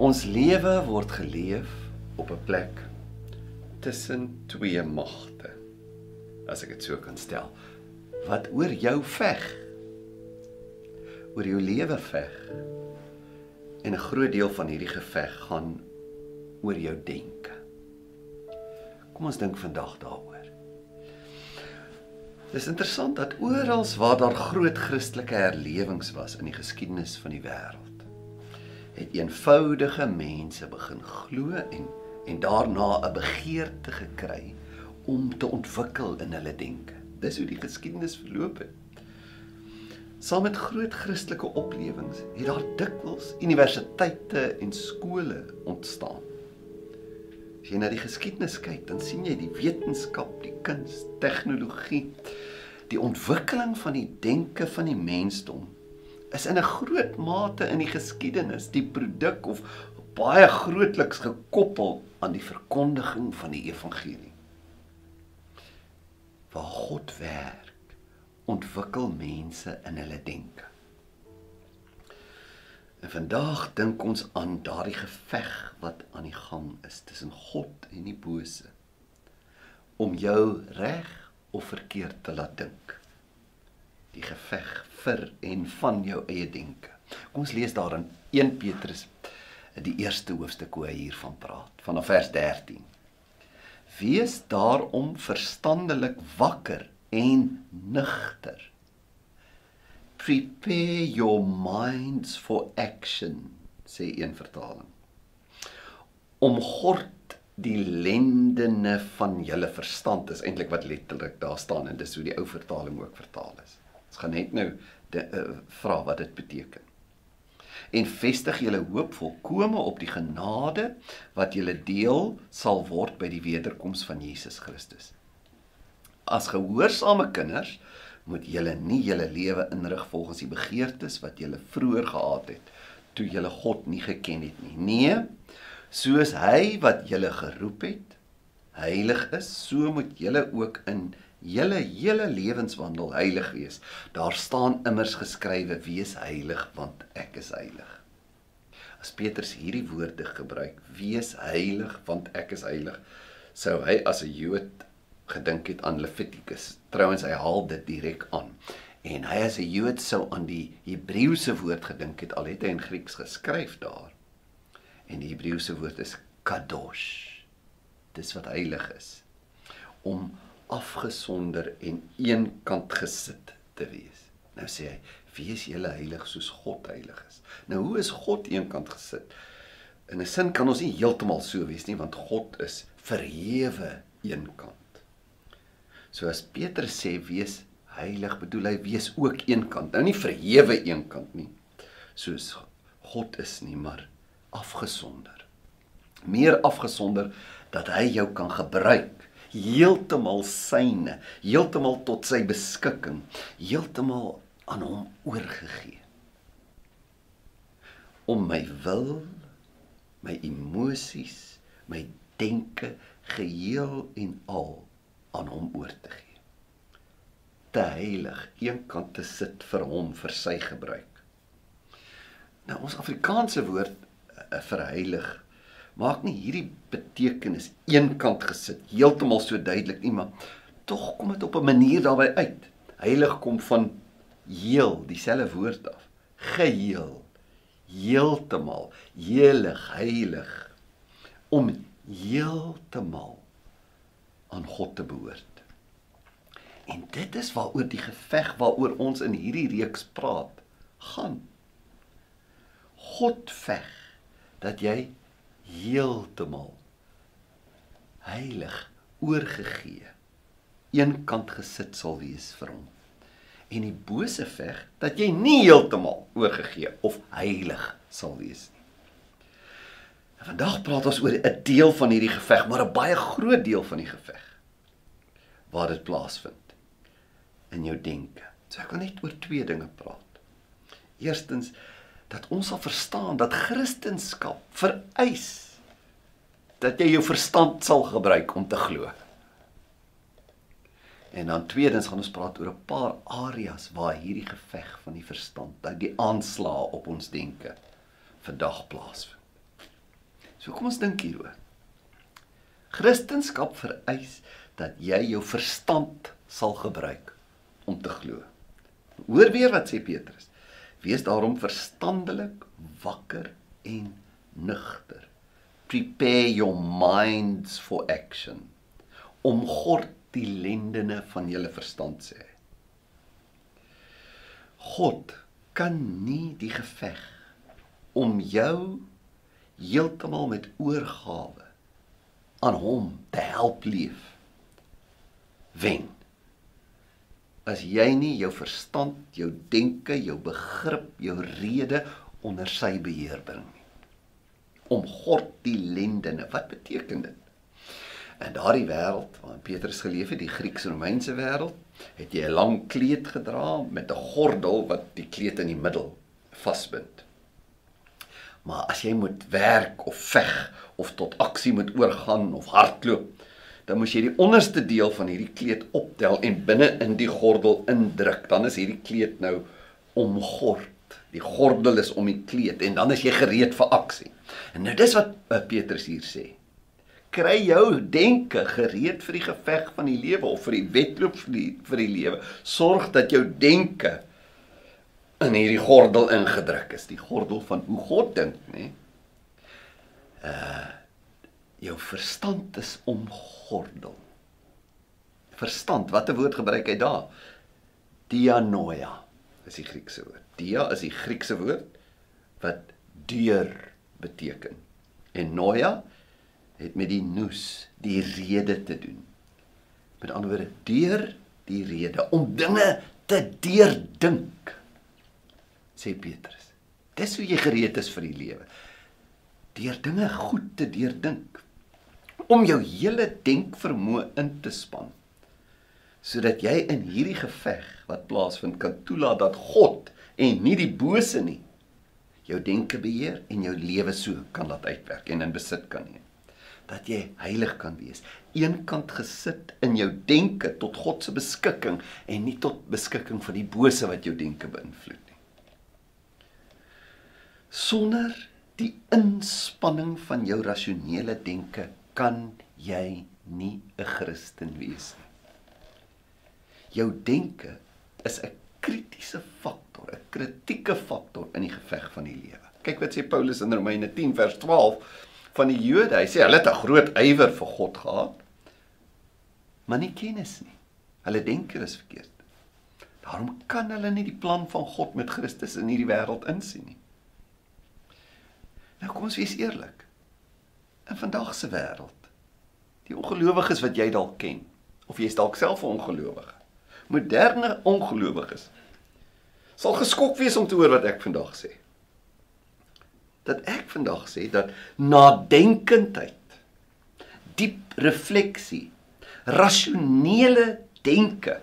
Ons lewe word geleef op 'n plek tussen twee magte. As ek dit so kan stel. Wat oor jou veg? Oor jou lewe veg. En 'n groot deel van hierdie geveg gaan oor jou denke. Kom ons dink vandag daaroor. Dis interessant dat oral waar daar groot Christelike herlewings was in die geskiedenis van die wêreld, het eenvoudige mense begin glo en en daarna 'n begeerte gekry om te ontwikkel in hulle denke. Dis hoe die geskiedenis verloop het. Saam met groot Christelike oplewings het daar dikwels universiteite en skole ontstaan. As jy na die geskiedenis kyk, dan sien jy die wetenskap, die kuns, tegnologie, die ontwikkeling van die denke van die mensdom is in 'n groot mate in die geskiedenis die produk of baie grootliks gekoppel aan die verkondiging van die evangelie. Waar God werk, ontwikkel mense in hulle denke. En vandag dink ons aan daardie geveg wat aan die gang is tussen God en die bose om jou reg of verkeerd te laat dink. Die geveg vir en van jou eie denke. Kom ons lees daarin 1 Petrus die eerste hoofstuk hoe hy hiervan praat vanaf vers 13. Wees daarom verstandelik wakker en nugter prepare your minds for action sê een vertaling om gord die lendene van julle verstand is eintlik wat letterlik daar staan en dis hoe die ou vertaling ook vertaal is ons gaan net nou de uh, vra wat dit beteken en vestig julle hoop volkome op die genade wat julle deel sal word by die wederkoms van Jesus Christus as gehoorsame kinders moet julle nie julle lewe inrig volgens die begeertes wat julle vroeër gehad het toe julle God nie geken het nie. Nee, soos hy wat julle geroep het, heilig is, so moet julle ook in julle hele lewenswandel heilig wees. Daar staan immers geskrywe: "Wees heilig, want ek is heilig." As Petrus hierdie woorde gebruik, "Wees heilig, want ek is heilig," sou hy as 'n Jood gedink het aan Levitikus. Trouwens hy haal dit direk aan. En hy as 'n Jood sou aan die Hebreëse woord gedink het al het hy in Grieks geskryf daar. En die Hebreëse woord is kadosh. Dis wat heilig is. Om afgesonder en eenkant gesit te wees. Nou sê hy, wees julle heilig soos God heilig is. Nou hoe is God eenkant gesit? In 'n sin kan ons nie heeltemal so wees nie want God is verhewe eenkant. So as Petrus sê wees heilig, bedoel hy wees ook eenkant. Nou nie verhewe eenkant nie. Soos God is nie, maar afgesonder. Meer afgesonder dat hy jou kan gebruik heeltemal syne, heeltemal tot sy beskikking, heeltemal aan hom oorgegee. Om my wil, my emosies, my denke geheel en al aan hom oor te gee. Te heilig, eenkant te sit vir hom vir sy gebruik. Nou ons Afrikaanse woord uh, vir heilig maak nie hierdie betekenis eenkant gesit heeltemal so duidelik nie, maar tog kom dit op 'n manier daarbey uit. Heilig kom van heel, dieselfde woord af. Geheel, heeltemal, heilig, heilig om heeltemal aan God te behoort. En dit is waaroor die geveg waaroor ons in hierdie reeks praat, gaan. God veg dat jy heeltemal heilig oorgegee eenkant gesit sal wees vir hom. En die bose veg dat jy nie heeltemal oorgegee of heilig sal wees nie. En vandag praat ons oor 'n deel van hierdie geveg, maar 'n baie groot deel van die geveg waar dit plaasvind in jou denke. So ek wil net oor twee dinge praat. Eerstens dat ons sal verstaan dat Christendom vereis dat jy jou verstand sal gebruik om te glo. En dan tweedens gaan ons praat oor 'n paar areas waar hierdie geveg van die verstand, dat die aanslae op ons denke vandag plaasvind. So kom ons dink hieroor. Christendom vereis dat jy jou verstand sal gebruik om te glo. Hoor weer wat sê Petrus. Wees daarom verstandelik, wakker en nugter. Prepare your minds for action. Om God die lendene van julle verstand sê. God kan nie die geveg om jou heeltemal met oorgawe aan hom te help leef wen as jy nie jou verstand, jou denke, jou begrip, jou rede onder sy beheer bring nie om God die lendene wat beteken dit in daardie wêreld waarin Petrus geleef het die Grieks-Romeinse wêreld het jy 'n lang kleed gedra met 'n gordel wat die kleed in die middel vasbind Maar as jy moet werk of veg of tot aksie moet oorgaan of hardloop, dan moet jy die onderste deel van hierdie kleed optel en binne in die gordel indruk. Dan is hierdie kleed nou omgord. Die gordel is om die kleed en dan is jy gereed vir aksie. En nou dis wat uh, Petrus hier sê. Kry jou denke gereed vir die geveg van die lewe of vir die wedloop vir die, vir die lewe. Sorg dat jou denke in hierdie gordel ingedruk is, die gordel van hoe God dink, nê? Uh jou verstand is omgordel. Verstand, watter woord gebruik hy daar? Dianoia is die Griekse woord. Dia is die Griekse woord wat deur beteken. En noia het met die nous, die rede te doen. Met ander woorde, deur die rede om dinge te deurdink sê Petrus. Dis hoe jy gereed is vir die lewe. Deur dinge goed te deurdink om jou hele denkvermoë in te span sodat jy in hierdie geveg wat plaasvind kan toelaat dat God en nie die bose nie. Jou denke beheer en jou lewe so kan laat uitwerk en in besit kan neem. Dat jy heilig kan wees eenkant gesit in jou denke tot God se beskikking en nie tot beskikking van die bose wat jou denke beïnvloed Sonder die inspanning van jou rasionele denke kan jy nie 'n Christen wees nie. Jou denke is 'n kritiese faktor, 'n kritieke faktor in die geveg van die lewe. Kyk wat sê Paulus in Romeine 10 vers 12 van die Jode. Hy sê hulle het 'n groot ywer vir God gehad, maar nie kennis nie. Hulle denke is verkeerd. Daarom kan hulle nie die plan van God met Christus in hierdie wêreld insien nie. Nou kom ons wees eerlik. In vandag se wêreld, die ongelowiges wat jy dalk ken, of jy's dalk self 'n ongelowige, moderne ongelowiges, sal geskok wees om te hoor wat ek vandag sê. Dat ek vandag sê dat nadenkendheid, diep refleksie, rasionele denke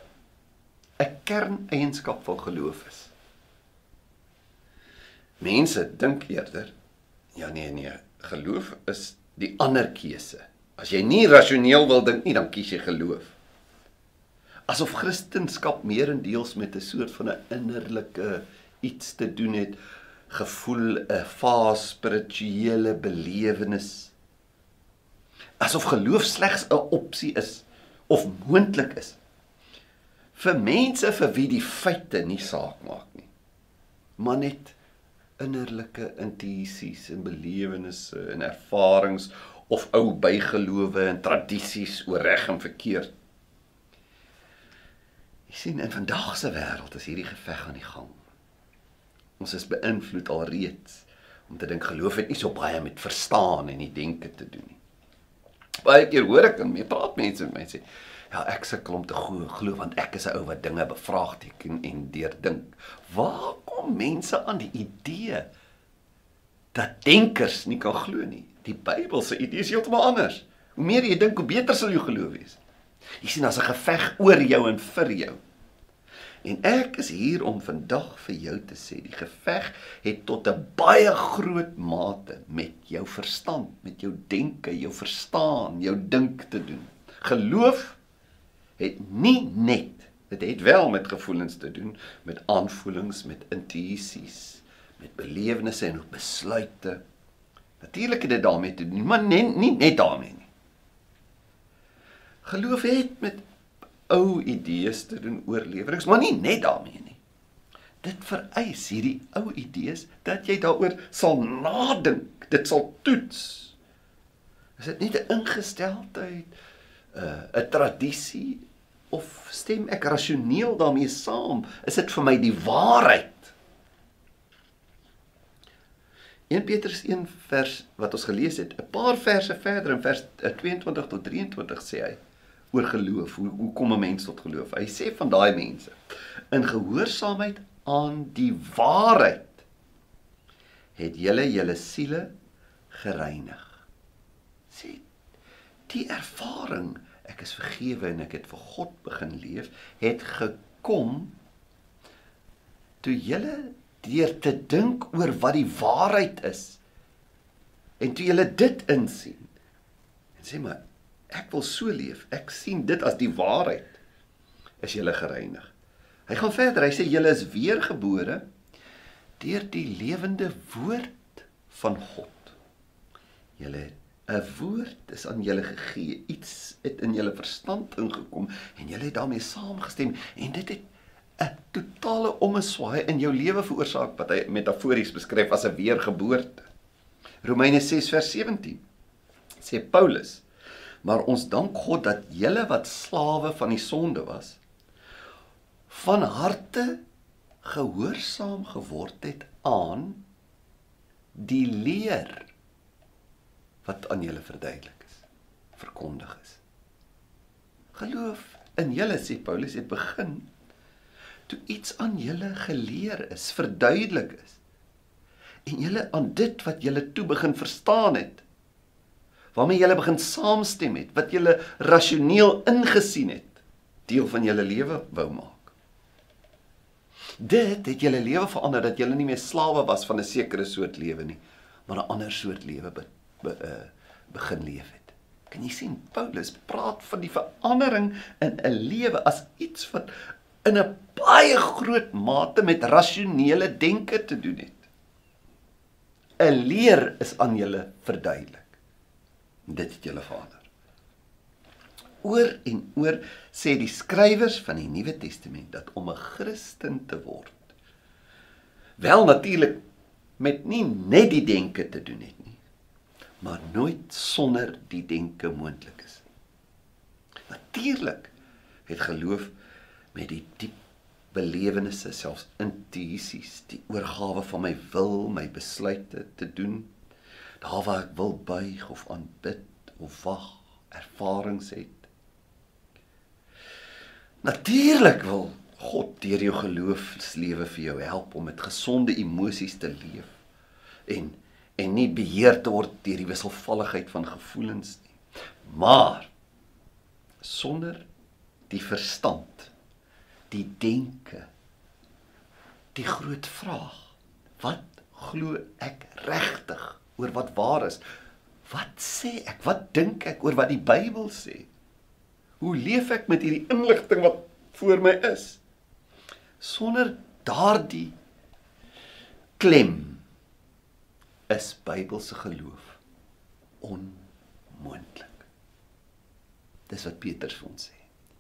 'n kerneienskap van geloof is. Mense dink eerder Ja nee nee, geloof is die ander keuse. As jy nie rasioneel wil dink nie, dan kies jy geloof. Asof Christendom meerendeels met 'n soort van 'n innerlike iets te doen het, gevoel, 'n fase spirituele belewenis. Asof geloof slegs 'n opsie is of moontlik is vir mense vir wie die feite nie saak maak nie. Maar net innerlike intuïsies en belewennisse en ervarings of ou bygelowe en tradisies oor reg en verkeerd. Jy sien in vandag se wêreld is hierdie geveg aan die gang. Ons is beïnvloed alreeds om te dink geloof het nie so baie met verstaan en die denke te doen nie. Baie keer hoor ek dan mee praat mense met my sê, Ja, ek sukkel om te glo, glo want ek is 'n ou wat dinge bevraagteken en deurdink. Waar kom mense aan die idee dat denkers nie kan glo nie? Die Bybel se idee is heeltemal anders. Hoe meer jy dink, hoe beter sal jou geloof wees. Jy sien, daar's 'n geveg oor jou en vir jou. En ek is hier om vandag vir jou te sê, die geveg het tot 'n baie groot mate met jou verstand, met jou denke, jou verstaan, jou dink te doen. Geloof het nie net dit het wel met gevoelens te doen, met aanvoelings, met intuïsies, met belewennisse en besluite. Natuurlik het dit daarmee te doen, maar nie, nie net daarmee. Geloof het met ou idees te doen oorleweringe, maar nie net daarmee nie. Dit vereis hierdie ou idees dat jy daaroor sal nadink, dit sal toets. Is dit nie 'n ingesteldheid, 'n uh, 'n tradisie of stem ek rasioneel daarmee saam? Is dit vir my die waarheid? 1 Petrus 1 vers wat ons gelees het, 'n paar verse verder in vers 22 tot 23 sê hy oor geloof. Hoe hoe kom 'n mens tot geloof? Hy sê van daai mense in gehoorsaamheid aan die waarheid het julle julle siele gereinig. Sê die ervaring ek is vergewe en ek het vir God begin leef het gekom toe julle deur te dink oor wat die waarheid is en toe julle dit insien en sê maar ek wil so leef. Ek sien dit as die waarheid. Is julle gereinig? Hy gaan verder. Hy sê julle is weergebore deur die lewende woord van God. Julle 'n woord is aan julle gegee. Iets het in julle verstand ingekom en julle het daarmee saamgestem en dit het 'n totale ommeswaai in jou lewe veroorsaak wat hy metafories beskryf as 'n weergeboorte. Romeine 6 vers 17 sê Paulus: "Maar ons dank God dat julle wat slawe van die sonde was, van harte gehoorsaam geword het aan die leer wat aan julle verduidelik is, verkondig is. Geloof in julle sê Paulus het begin toe iets aan julle geleer is, verduidelik is en julle aan dit wat julle toe begin verstaan het waarmee julle begin saamstem het wat julle rasioneel ingesien het deel van julle lewe wou maak dit het julle lewe verander dat julle nie meer slawe was van 'n sekere soort lewe nie maar 'n ander soort lewe be, be, uh, begin leef het kan jy sien Paulus praat van die verandering in 'n lewe as iets wat in 'n baie groot mate met rasionele denke te doen het. 'n Leer is aan julle verduidelik. Dit het julle Vader. Oor en oor sê die skrywers van die Nuwe Testament dat om 'n Christen te word wel natuurlik met nie net die denke te doen het nie, maar nooit sonder die denke moontlik is. Natuurlik het geloof met die diep belewennisse, selfs intuïsies, die oorgawe van my wil, my besluite te doen, daar waar ek wil buig of aanbid of wag, ervarings het. Natuurlik wil God deur jou geloofslewe vir jou help om met gesonde emosies te leef en en nie beheer te word deur die wisselvalligheid van gevoelens nie. Maar sonder die verstand die denke die groot vraag wat glo ek regtig oor wat waar is. Wat sê ek? Wat dink ek oor wat die Bybel sê? Hoe leef ek met hierdie inligting wat voor my is? Sonder daardie klem is Bybelse geloof onmoontlik. Dis wat Petrus vir ons sê.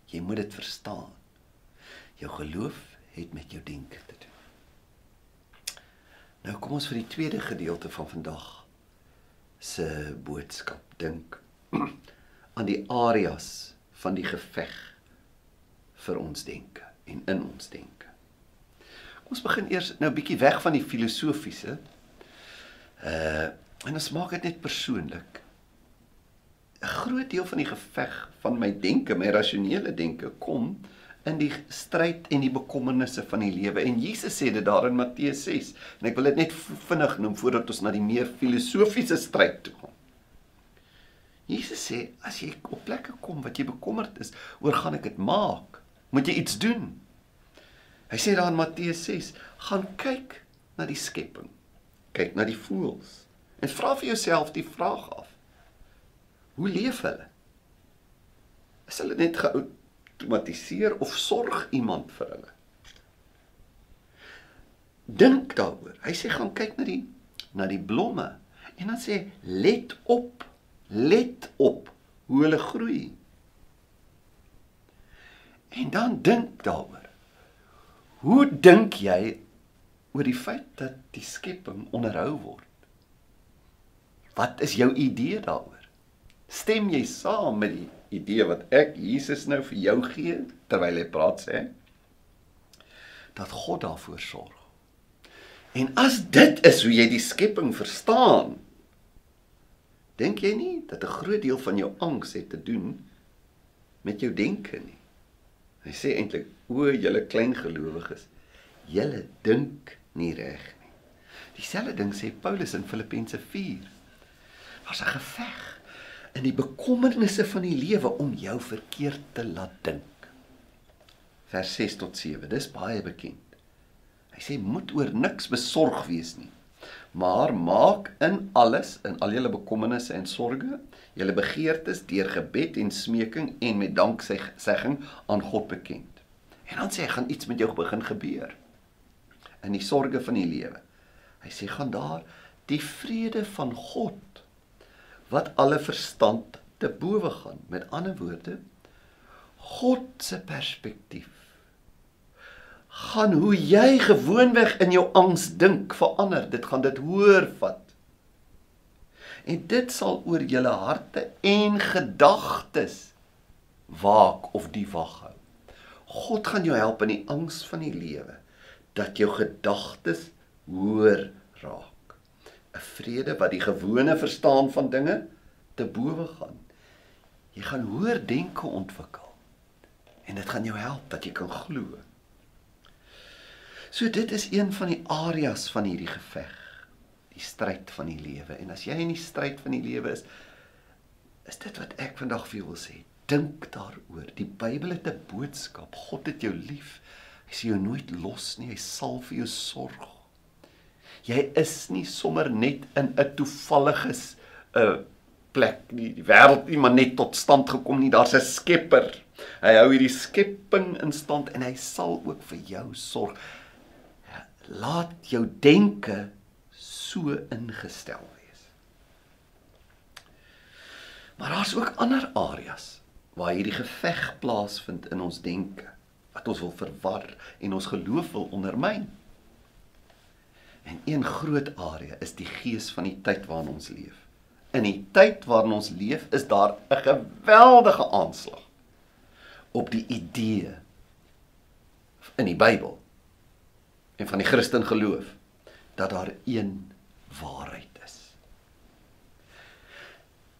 Jy moet dit verstaan. Jou geloof het met jou denke te doen. Nou kom ons vir die tweede gedeelte van vandag se boodskap. Dink aan die areas van die geveg vir ons denke en in ons denke. Kom ons begin eers nou 'n bietjie weg van die filosofiese. Uh en ons maak dit net persoonlik. 'n Groot deel van die geveg van my denke, my rasionele denke kom in die stryd en die bekommernisse van die lewe. En Jesus sê dit daar in Matteus 6. En ek wil dit net vinnig noem voordat ons na die meer filosofiese stryd toe kom. Jesus sê as jy op plekke kom wat jy bekommerd is, oor gaan ek dit maak, moet jy iets doen. Hy sê daar in Matteus 6, gaan kyk na die skepping. Kyk na die voëls en vra vir jouself die vraag af. Hoe leef hulle? Is hulle net gehou outomatiseer of sorg iemand vir hulle? Dink daaroor. Hy sê gaan kyk na die na die blomme En dan sê let op, let op hoe hulle groei. En dan dink daaroor. Hoe dink jy oor die feit dat die skepping onderhou word? Wat is jou idee daaroor? Stem jy saam met die idee wat ek Jesus nou vir jou gee terwyl hy praat sê dat God daarvoor sorg? En as dit is hoe jy die skepping verstaan, dink jy nie dat 'n groot deel van jou angs het te doen met jou denke nie? Hy sê eintlik o, julle klein gelowiges, julle dink nie reg nie. Dieselfde ding sê Paulus in Filippense 4. Daar's 'n geveg in die bekommernisse van die lewe om jou verkeerd te laat dink. Vers 6 tot 7. Dis baie bekend. Hy sê moet oor niks besorg wees nie. Maar maak in alles, in al julle bekommernisse en sorges, julle begeertes deur gebed en smeking en met danksegging aan God bekend. En dan sê hy gaan iets met jou begin gebeur in die sorges van die lewe. Hy sê gaan daar die vrede van God wat alle verstand te bowe gaan. Met ander woorde, God se perspektief gaan hoe jy gewoonweg in jou angs dink verander. Dit gaan dit hoër vat. En dit sal oor julle harte en gedagtes waak of die wag hou. God gaan jou help in die angs van die lewe dat jou gedagtes hoër raak. 'n Vrede wat die gewone verstaan van dinge te bowe gaan. Jy gaan hoër denke ontwikkel. En dit gaan jou help dat jy kan glo. So dit is een van die areas van hierdie geveg, die stryd van die lewe. En as jy in die stryd van die lewe is, is dit wat ek vandag vir jou wil sê. Dink daaroor. Die Bybel het 'n boodskap. God het jou lief. Hy sê jou nooit los nie. Hy sal vir jou sorg. Jy is nie sommer net in 'n toevallige uh, plek nie. Die wêreld nie maar net tot stand gekom nie. Daar's 'n Skepper. Hy hou hierdie skepping in stand en hy sal ook vir jou sorg laat jou denke so ingestel wees. Maar daar's ook ander areas waar hierdie geveg plaasvind in ons denke wat ons wil verwar en ons geloof wil ondermyn. En een groot area is die gees van die tyd waarin ons leef. In die tyd waarin ons leef, is daar 'n geweldige aanslag op die idee in die Bybel en van die Christen geloof dat daar een waarheid is.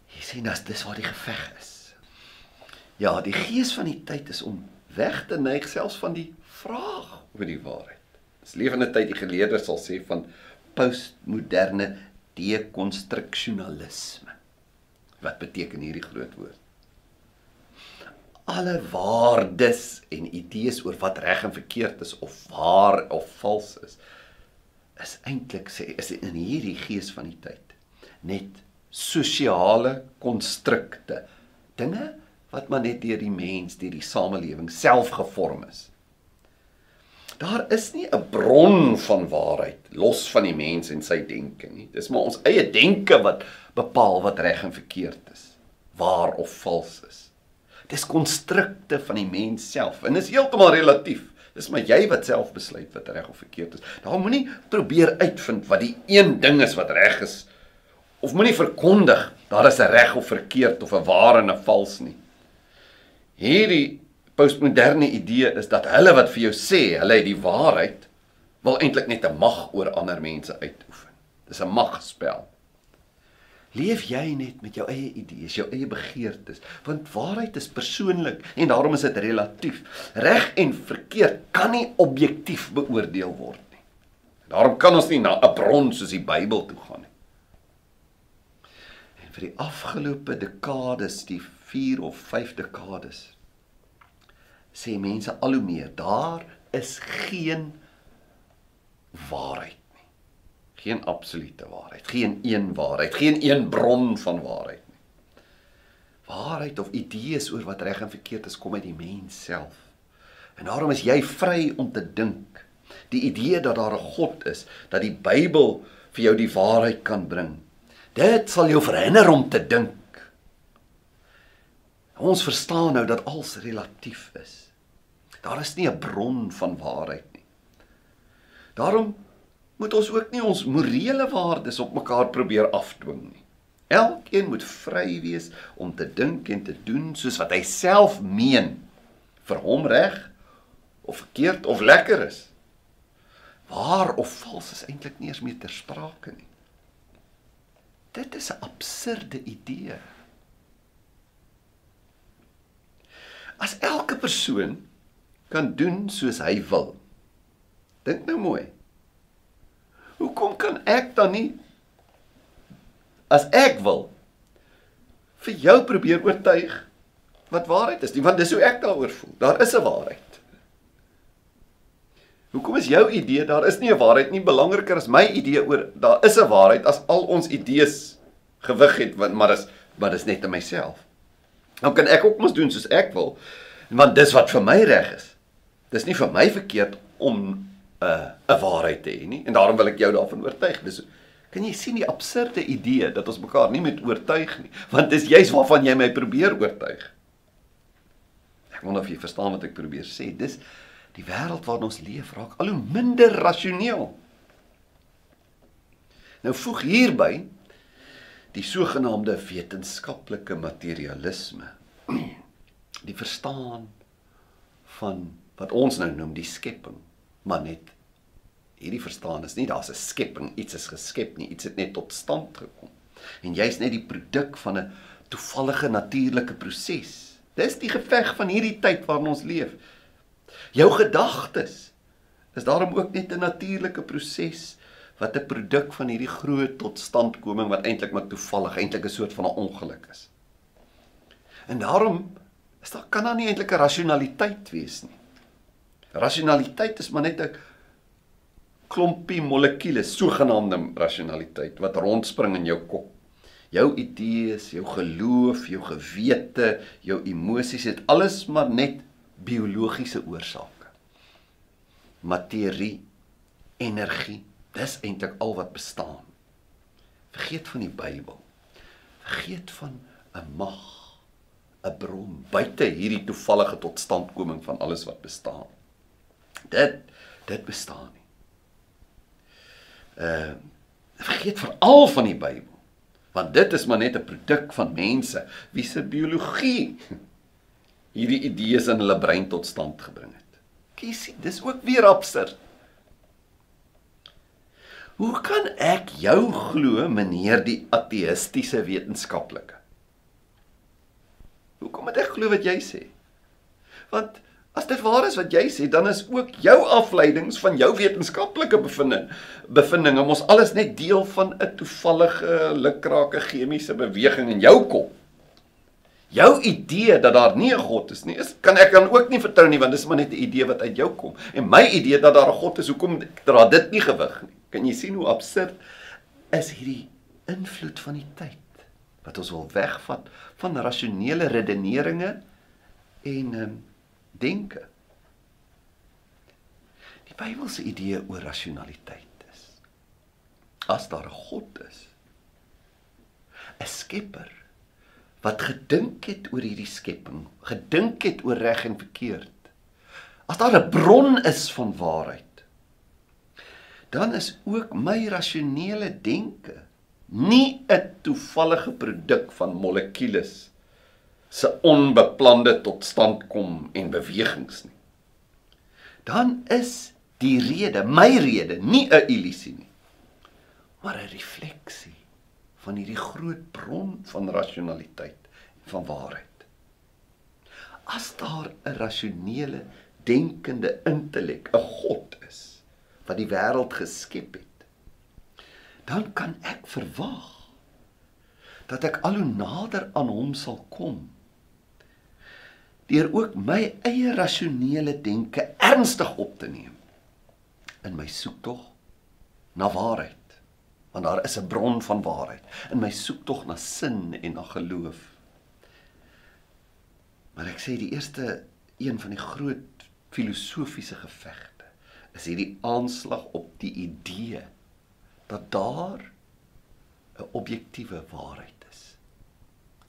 Jy sien as dis waar die geveg is. Ja, die gees van die tyd is om weg te neig selfs van die vraag oor die waarheid. Dis lewende tyd die geleerdes sal sê van postmoderne dekonstruksionalisme. Wat beteken hierdie groot woord? alle waardes en idees oor wat reg en verkeerd is of waar of vals is is eintlik sê is in hierdie gees van die tyd net sosiale konstrukte dinge wat maar net deur die mens deur die samelewing self gevorm is daar is nie 'n bron van waarheid los van die mens en sy denke nie dis maar ons eie denke wat bepaal wat reg en verkeerd is waar of vals is Dis konstrukte van die mens self en is heeltemal relatief. Dis maar jy wat self besluit wat reg of verkeerd is. Daar moenie probeer uitvind wat die een ding is wat reg is of moenie verkondig daar is 'n reg of verkeerd of 'n waar en 'n vals nie. Hierdie postmoderne idee is dat hulle wat vir jou sê hulle het die waarheid wil eintlik net 'n mag oor ander mense uitoefen. Dis 'n magspel. Leef jy net met jou eie idees, jou eie begeertes, want waarheid is persoonlik en daarom is dit relatief. Reg en verkeerd kan nie objektief beoordeel word nie. Daarom kan ons nie na 'n bron soos die Bybel toe gaan nie. En vir die afgelope dekades, die 4 of 5 dekades, sê mense al hoe meer, daar is geen waarheid geen absolute waarheid, geen een waarheid, geen een bron van waarheid nie. Waarheid of idees oor wat reg en verkeerd is kom uit die mens self. En daarom is jy vry om te dink. Die idee dat daar 'n God is, dat die Bybel vir jou die waarheid kan bring. Dit sal jou verhinder om te dink. Ons verstaan nou dat alles relatief is. Daar is nie 'n bron van waarheid nie. Daarom moet ons ook nie ons morele waardes op mekaar probeer afdwing nie. Elkeen moet vry wees om te dink en te doen soos wat hy self meen vir hom reg of verkeerd of lekker is. Waar of vals is eintlik nie eens meer ter sprake nie. Dit is 'n absurde idee. As elke persoon kan doen soos hy wil. Dink nou mooi. Hoekom kan ek dan nie as ek wil vir jou probeer oortuig wat waarheid is nie, want dis hoe ek daaroor voel. Daar is 'n waarheid. Hoekom is jou idee daar is nie 'n waarheid nie belangriker as my idee oor daar is 'n waarheid as al ons idees gewig het, maar is maar dis net in myself. Nou kan ek ook mos doen soos ek wil, want dis wat vir my reg is. Dis nie vir my verkeerd om 'n uh, 'n waarheid te hê nie en daarom wil ek jou daarvan oortuig. Dis kan jy sien die absurde idee dat ons mekaar nie met oortuig nie, want dis juist waarvan jy my probeer oortuig. Ek wonder of jy verstaan wat ek probeer sê. Dis die wêreld waarin ons leef raak al hoe minder rasioneel. Nou voeg hierby die sogenaamde wetenskaplike materialisme die verstaan van wat ons nou noem die skepping maar net hierdie verstaan is nie daar's 'n skepping iets is geskep nie iets het net tot stand gekom en jy's net die produk van 'n toevallige natuurlike proses dis die geveg van hierdie tyd waarin ons leef jou gedagtes is daarom ook net 'n natuurlike proses wat 'n produk van hierdie groot totstandkoming wat eintlik maar toevallig eintlik 'n soort van 'n ongeluk is. En daarom is daar kan daar nie eintlik 'n rasionaliteit wees nie. Rasionaliteit is maar net 'n klompie molekules, sogenaamde rasionaliteit wat rondspring in jou kop. Jou idees, jou geloof, jou gewete, jou emosies het alles maar net biologiese oorsake. Materie, energie, Dis eintlik al wat bestaan. Vergeet van die Bybel. Vergeet van 'n mag, 'n bron buite hierdie toevallige totstandkoming van alles wat bestaan. Dit dit bestaan nie. Ehm uh, vergeet veral van die Bybel. Want dit is maar net 'n produk van mense wie se biologie hierdie idees in hulle brein tot stand gebring het. Kiesie, dis ook weer absurd. Hoe kan ek jou glo, meneer die ateïstiese wetenskaplike? Hoekom moet ek glo wat jy sê? Want as dit waar is wat jy sê, dan is ook jou afleidings van jou wetenskaplike bevinding bevindinge mos alles net deel van 'n toevallige lukrake chemiese beweging in jou kop. Jou idee dat daar nie 'n God is nie, is kan ek dan ook nie vertrou nie want dis maar net 'n idee wat uit jou kom. En my idee dat daar 'n God is, hoekom dra dit nie gewig nie? Kan jy sien hoe absurd is hierdie invloed van die tyd wat ons wil wegvat van rasionele redeneringe en um, denke. Die Bybelse idee oor rasionaliteit is as daar 'n God is, 'n skepper wat gedink het oor hierdie skepping, gedink het oor reg en verkeerd. As daar 'n bron is van waarheid dan is ook my rasionele denke nie 'n toevallige produk van molekules se onbeplande totstandkom en bewegings nie. Dan is die rede, my rede, nie 'n illusie nie, maar 'n refleksie van hierdie groot bron van rasionaliteit en van waarheid. As daar 'n rasionele denkende intellek, 'n God is, wat die wêreld geskep het, dan kan ek verwag dat ek al hoe nader aan hom sal kom. Deur ook my eie rasionele denke ernstig op te neem in my soektog na waarheid, want daar is 'n bron van waarheid in my soektog na sin en na geloof. Maar ek sê die eerste een van die groot filosofiese gevegte is hierdie aanslag op die idee dat daar 'n objektiewe waarheid is.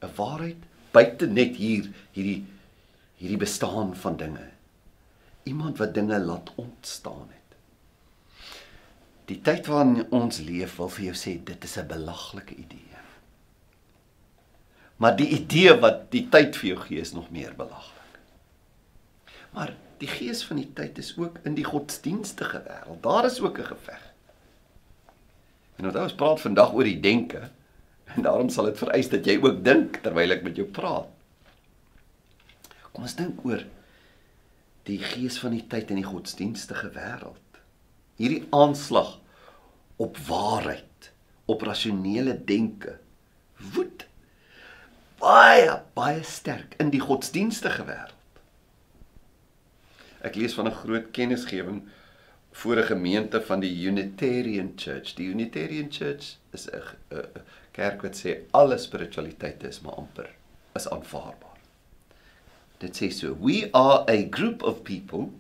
'n Waarheid buite net hier hierdie hierdie bestaan van dinge. Iemand wat dinge laat ontstaan het. Die tyd waarin ons leef wil vir jou sê dit is 'n belaglike idee. Maar die idee wat die tyd vir jou gee is nog meer belaglik. Maar die gees van die tyd is ook in die godsdienstige wêreld. Daar is ook 'n geveg. En onthou ons praat vandag oor die denke en daarom sal dit vereis dat jy ook dink terwyl ek met jou praat. Kom ons dink oor die gees van die tyd in die godsdienstige wêreld. Hierdie aanslag op waarheid, op rasionele denke woed baie baie sterk in die godsdienstige wêreld. Ek lees van 'n groot kennisgewing voor 'n gemeente van die Unitarian Church. Die Unitarian Church is 'n kerk wat sê alle spiritualiteit is maar amper is aanvaarbaar. Dit sê so: "We are a group of people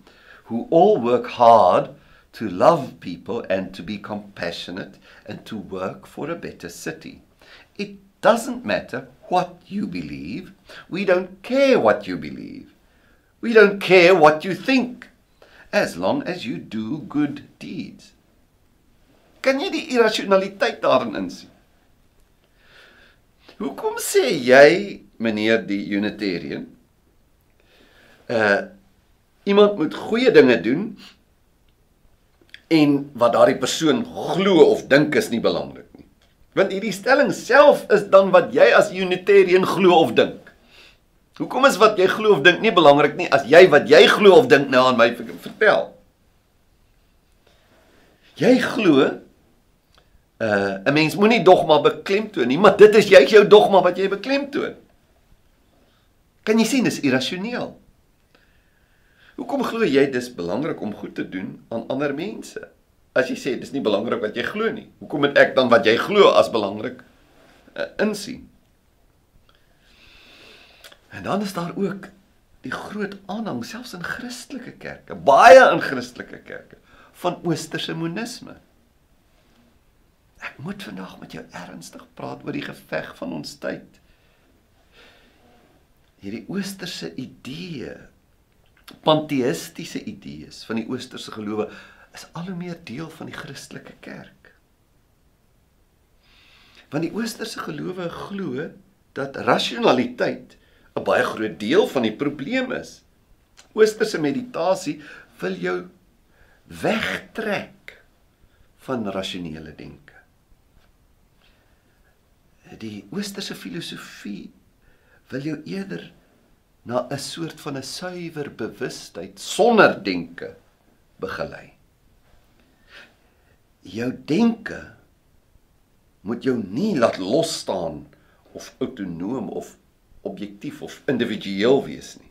who all work hard to love people and to be compassionate and to work for a better city. It doesn't matter what you believe. We don't care what you believe. We don't care what you think as long as you do good deeds. Kan jy die irrasionaliteit daarin insien? Hoekom sê jy, meneer die Unitarian, uh iemand moet goeie dinge doen en wat daardie persoon glo of dink is nie belangrik nie. Want hierdie stelling self is dan wat jy as Unitarian glo of dink. Hoekom is wat jy glo of dink nie belangrik nie as jy wat jy glo of dink nou aan my vertel? Jy glo uh 'n mens moenie dogma beklemtoon nie, maar dit is jy jou dogma wat jy beklemtoon. Kan jy sien dis irrasioneel? Hoekom glo jy dis belangrik om goed te doen aan ander mense? As jy sê dis nie belangrik wat jy glo nie. Hoekom moet ek dan wat jy glo as belangrik uh, insien? En dan is daar ook die groot aanhang selfs in Christelike kerke, baie in Christelike kerke van oosterse monisme. Ek moet vandag met jou ernstig praat oor die geveg van ons tyd. Hierdie oosterse idee, panteïstiese idees van die oosterse gelowe is al hoe meer deel van die Christelike kerk. Want die oosterse gelowe glo dat rasionaliteit 'n baie groot deel van die probleem is. Oosterse meditasie wil jou wegtrek van rasionele denke. Die oosterse filosofie wil jou eerder na 'n soort van 'n suiwer bewustheid sonder denke begelei. Jou denke moet jou nie laat los staan of autonoom of objektief of individueel wees nie.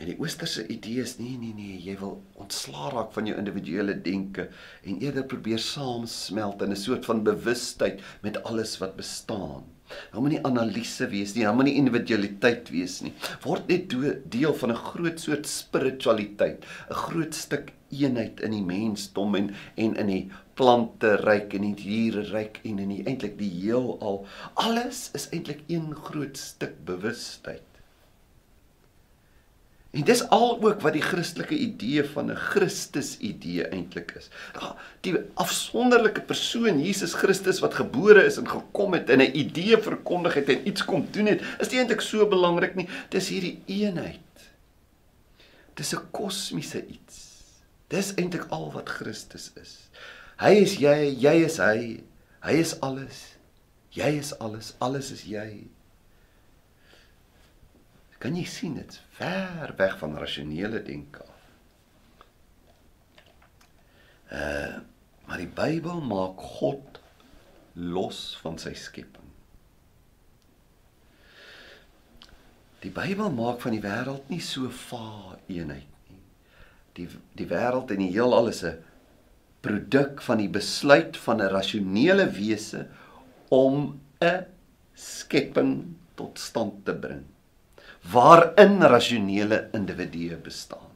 En die oosterse idee is nee nee nee, jy wil ontslaa raak van jou individuele denke en eerder probeer saamsmelt in 'n soort van bewustheid met alles wat bestaan. Hou moenie analise wees nie, hou moenie individualiteit wees nie. Word net deel van 'n groot soort spiritualiteit, 'n groot stuk eenheid in die mensdom en en in die plante ryk en die diere ryk en in die eintlik die heelal. Alles is eintlik een groot stuk bewustheid. En dis al ook wat die Christelike idee van 'n Christus idee eintlik is. Ja, die afsonderlike persoon Jesus Christus wat gebore is en gekom het en 'n idee verkondig het en iets kom doen het, is nie eintlik so belangrik nie. Dis hierdie eenheid. Dis 'n kosmiese iets. Dis eintlik al wat Christus is. Hy is jy, jy is hy. Hy is alles. Jy is alles, alles is jy. Kan jy sien dit's ver weg van rasionele denke af. Uh maar die Bybel maak God los van sy skepping. Die Bybel maak van die wêreld nie so vaar eenheid nie. Die die wêreld en die heelal is 'n produk van die besluit van 'n rasionele wese om 'n skepping tot stand te bring waarin rasionele individue bestaan.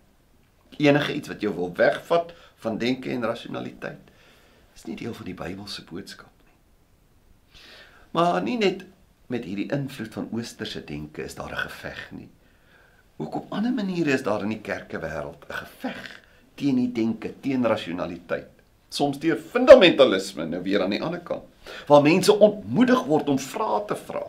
Enige iets wat jou wil wegvat van denke en rasionaliteit is nie deel van die Bybelse boodskap nie. Maar nie net met hierdie invloed van oosterse denke is daar 'n geveg nie. Ook op ander maniere is daar in die kerke wêreld 'n geveg teen die denke, teen rasionaliteit. Soms deur fundamentalisme nou weer aan die ander kant, waar mense ontmoedig word om vrae te vra.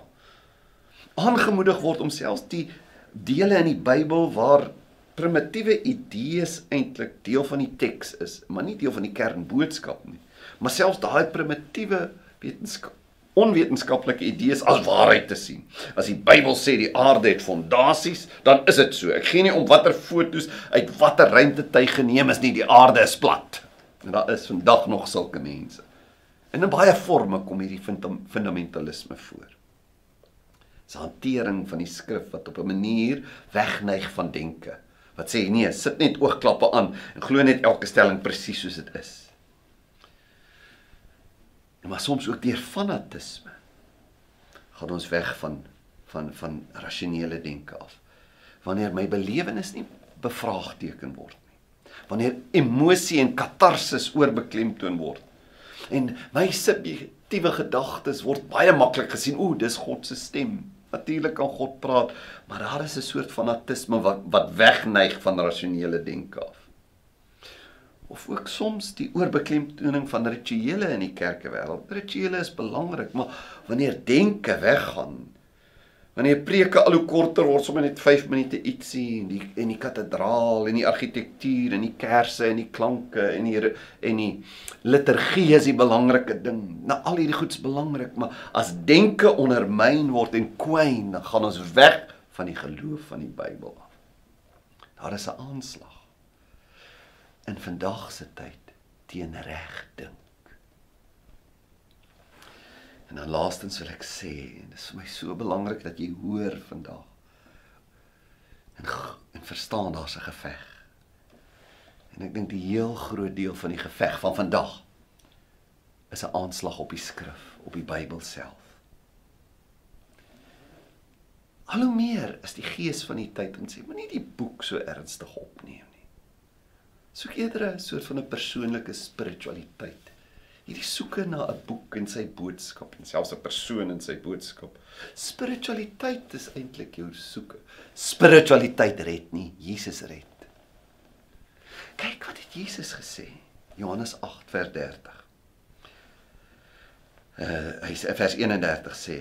Aangemoedig word om selfs die dele in die Bybel waar primitiewe idees eintlik deel van die teks is, maar nie deel van die kernboodskap nie. Maar selfs daai primitiewe wetenskap onwetenskaplike idees as waarheid te sien. As die Bybel sê die aarde het fondasies, dan is dit so. Ek gee nie om watter fotos uit watter ruimtetuig geneem is nie, die aarde is plat. En daar is vandag nog sulke mense. En in baie forme kom hierdie fundamentalisme voor. Dis hantering van die skrif wat op 'n manier wegneig van denke. Wat sê nee, sit net oogklappe aan en glo net elke stelling presies soos dit is en maar soms ook deur fanatisme gaan ons weg van van van rasionele denke af. Wanneer my belewenis nie bevraagteken word nie. Wanneer emosie en katarsis oorbeklemtoon word. En my subjektiewe gedagtes word baie maklik gesien, o, dis God se stem. Natuurlik kan God praat, maar daar is 'n soort fanatisme wat wat wegneig van rasionele denke af of ook soms die oorbeklemtoning van rituele in die kerkewêreld. Rituele is belangrik, maar wanneer denke weggaan, wanneer preke al hoe korter word, sommer net 5 minute ietsie en die en die kathedraal en die argitektuur en die kersse en die klanke en die en die liturgie is die belangrike ding. Nou al hierdie goeds belangrik, maar as denke ondermyn word en kwyn, dan gaan ons weg van die geloof van die Bybel af. Daar is 'n aanslag in vandag se tyd teen reg dink. En dan laastens wil ek sê, en dit is vir my so belangrik dat jy hoor vandag en en verstaan daar's 'n geveg. En ek dink die heel groot deel van die geveg van vandag is 'n aanslag op die skrif, op die Bybel self. Al hoe meer is die gees van die tyd en sê moenie die boek so ernstig opneem soek eerder 'n soort van 'n persoonlike spiritualiteit. Hierdie soeke na 'n boek en sy boodskap en selfs 'n persoon en sy boodskap. Spiritualiteit is eintlik jou soeke. Spiritualiteit red nie, Jesus red. Kyk wat het Jesus gesê. Johannes 8 vers 30. Uh hy sê vers 31 sê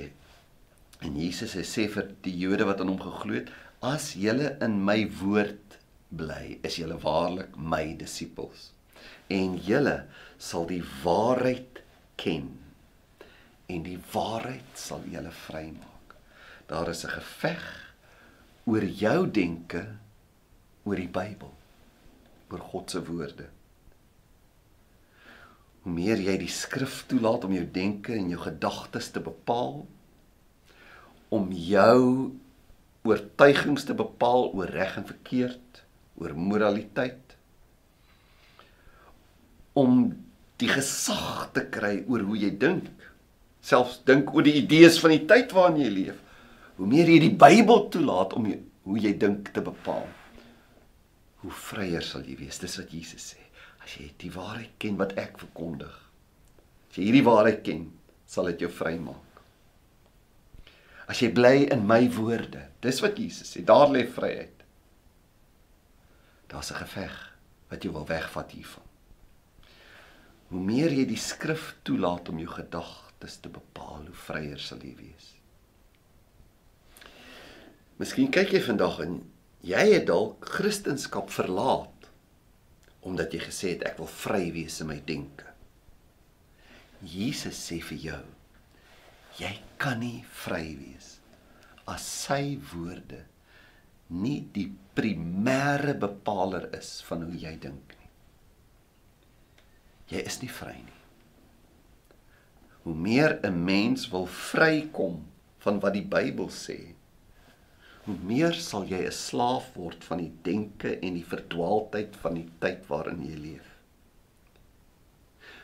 en Jesus sê vir die Jode wat aan hom geglo het, as julle in my woord bly, is julle waarlik my disippels. En julle sal die waarheid ken. En die waarheid sal julle vrymaak. Daar is 'n geveg oor jou denke oor die Bybel, oor God se woorde. Hoe meer jy die skrif toelaat om jou denke en jou gedagtes te bepaal, om jou oortuigings te bepaal oor reg en verkeerd, oor moraliteit om die gesag te kry oor hoe jy dink. Selfs dink oor die idees van die tyd waarin jy leef. Hoe meer jy die Bybel toelaat om jy, hoe jy dink te bepaal hoe vryer sal jy wees. Dis wat Jesus sê. As jy die waarheid ken wat ek verkondig as jy hierdie waarheid ken sal dit jou vrymaak. As jy bly in my woorde dis wat Jesus sê daar lê vryheid. Daar's 'n geveg wat jou wil wegvat hiervan. Hoe meer jy die skrif toelaat om jou gedagtes te bepaal, hoe vryer sal jy wees. Miskien kyk jy vandag en jy het dalk Christendom verlaat omdat jy gesê het ek wil vry wees in my denke. Jesus sê vir jou, jy kan nie vry wees as sy woorde nie die primêre bepaler is van hoe jy dink. Jy is nie vry nie. Hoe meer 'n mens wil vrykom van wat die Bybel sê, hoe meer sal jy 'n slaaf word van die denke en die verdwaaldheid van die tyd waarin jy leef.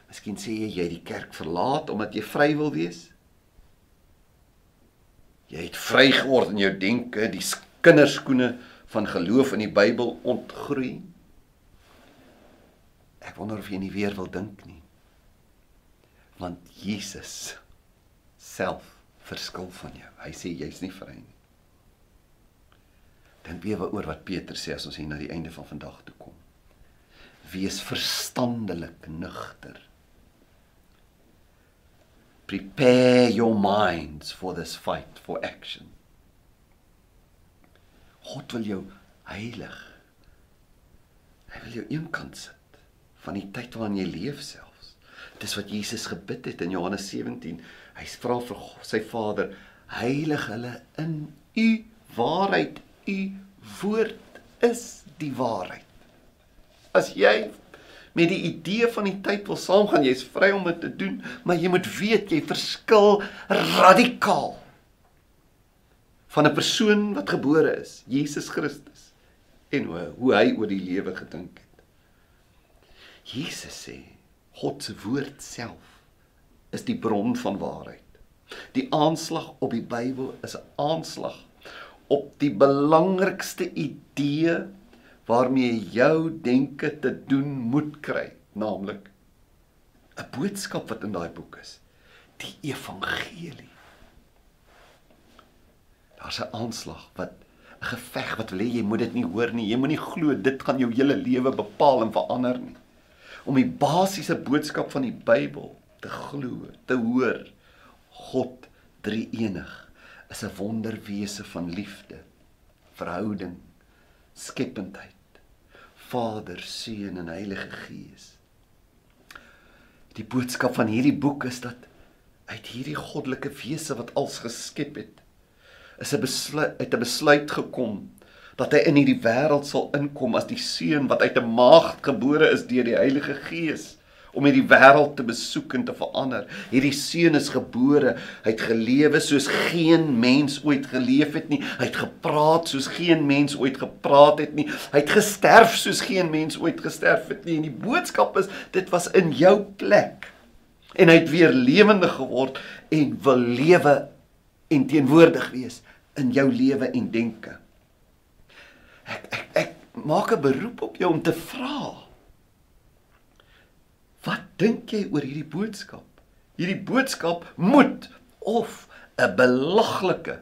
Miskien sê jy jy die kerk verlaat omdat jy vry wil wees. Jy het vry geword in jou denke, die kinderskoene van geloof in die Bybel ontgroei. Ek wonder of jy nie weer wil dink nie. Want Jesus self verskil van jou. Hy sê jy's nie vry nie. Dink weer oor wat Peter sê as ons hier na die einde van vandag toe kom. Wees verstandelik nugter. Prepare your minds for this fight for action. God wil jou heilig. Hy wil jou eenkant sit van die tyd waarin jy leef selfs. Dis wat Jesus gebid het in Johannes 17. Hy vra vir sy Vader, heilig hulle in u waarheid. U woord is die waarheid. As jy met die idee van die tyd wil saamgaan, jy's vry om dit te doen, maar jy moet weet jy verskil radikaal van 'n persoon wat gebore is, Jesus Christus, en hoe hy oor die lewe gedink het. Jesus sê God se woord self is die bron van waarheid. Die aanslag op die Bybel is 'n aanslag op die belangrikste idee waarmee jou denke te doen moet kry, naamlik 'n boodskap wat in daai boek is, die evangelie. Daar's 'n aanslag wat 'n geveg wat wil hê jy moet dit nie hoor nie. Jy moenie glo dit gaan jou hele lewe bepaal en verander nie. Om die basiese boodskap van die Bybel te glo, te hoor. God drie-enig is 'n wonderwese van liefde, verhouding, skependheid. Vader, Seun en Heilige Gees. Die boodskap van hierdie boek is dat uit hierdie goddelike wese wat als geskep het, is 'n besluit uit 'n besluit gekom dat hy in hierdie wêreld sal inkom as die seun wat uit 'n maagd gebore is deur die Heilige Gees om hierdie wêreld te besoek en te verander. Hierdie seun is gebore, hy het gelewe soos geen mens ooit geleef het nie. Hy het gepraat soos geen mens ooit gepraat het nie. Hy het gesterf soos geen mens ooit gesterf het nie. En die boodskap is dit was in jou plek. En hy het weer lewendig geword en wil lewe en teenwoordig wees in jou lewe en denke. Ek ek ek maak 'n beroep op jou om te vra. Wat dink jy oor hierdie boodskap? Hierdie boodskap moet of 'n belaglike,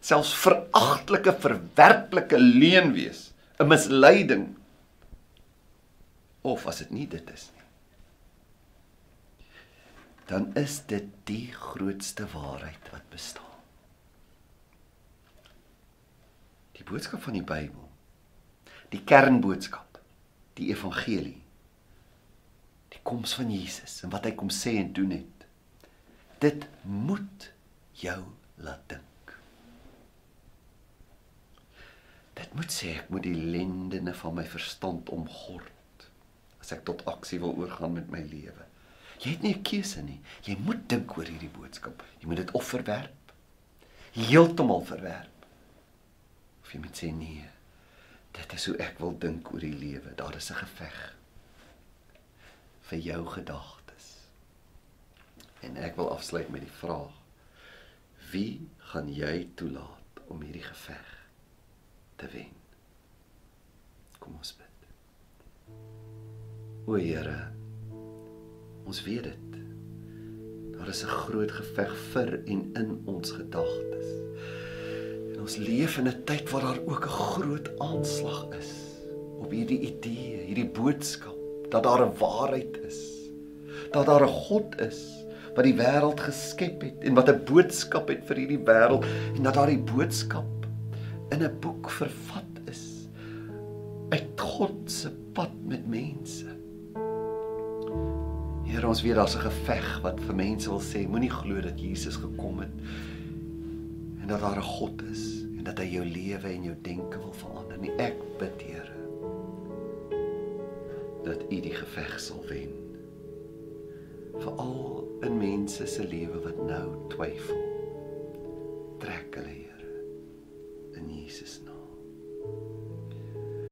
selfs veragtelike, verwerplike leuen wees, 'n misleiding. Of as dit nie dit is nie, dan is dit die grootste waarheid wat bestaan. die boodskap van die Bybel, die kernboodskap, die evangelie, die koms van Jesus en wat hy kom sê en doen het. Dit moet jou laat dink. Dit moet sê ek moet die lendene van my verstand omgord as ek tot aksie wil oorgaan met my lewe. Jy het nie 'n keuse nie. Jy moet dink oor hierdie boodskap. Jy moet dit of verwerp. Heeltemal verwerp of jy moet sê nee. Dit is hoe ek wil dink oor die lewe. Daar is 'n geveg vir jou gedagtes. En ek wil afsluit met die vraag: Wie gaan jy toelaat om hierdie geveg te wen? Kom ons bid. O Here, ons weet dit. Daar is 'n groot geveg vir en in ons gedagtes. Ons leef in 'n tyd waar daar ook 'n groot aanslag is op hierdie idee, hierdie boodskap dat daar 'n waarheid is. Dat daar 'n God is wat die wêreld geskep het en wat 'n boodskap het vir hierdie wêreld en dat daardie boodskap in 'n boek vervat is uit God se pad met mense. Here ons weet daar's 'n geveg wat vir mense wil sê moenie glo dat Jesus gekom het en dat daar 'n God is en dat hy jou lewe en jou denke wil verander. En ek bid, Here, dat U die geveg sal wen. Veral in mense se lewe wat nou twyfel. Trek hulle, Here, in Jesus naam.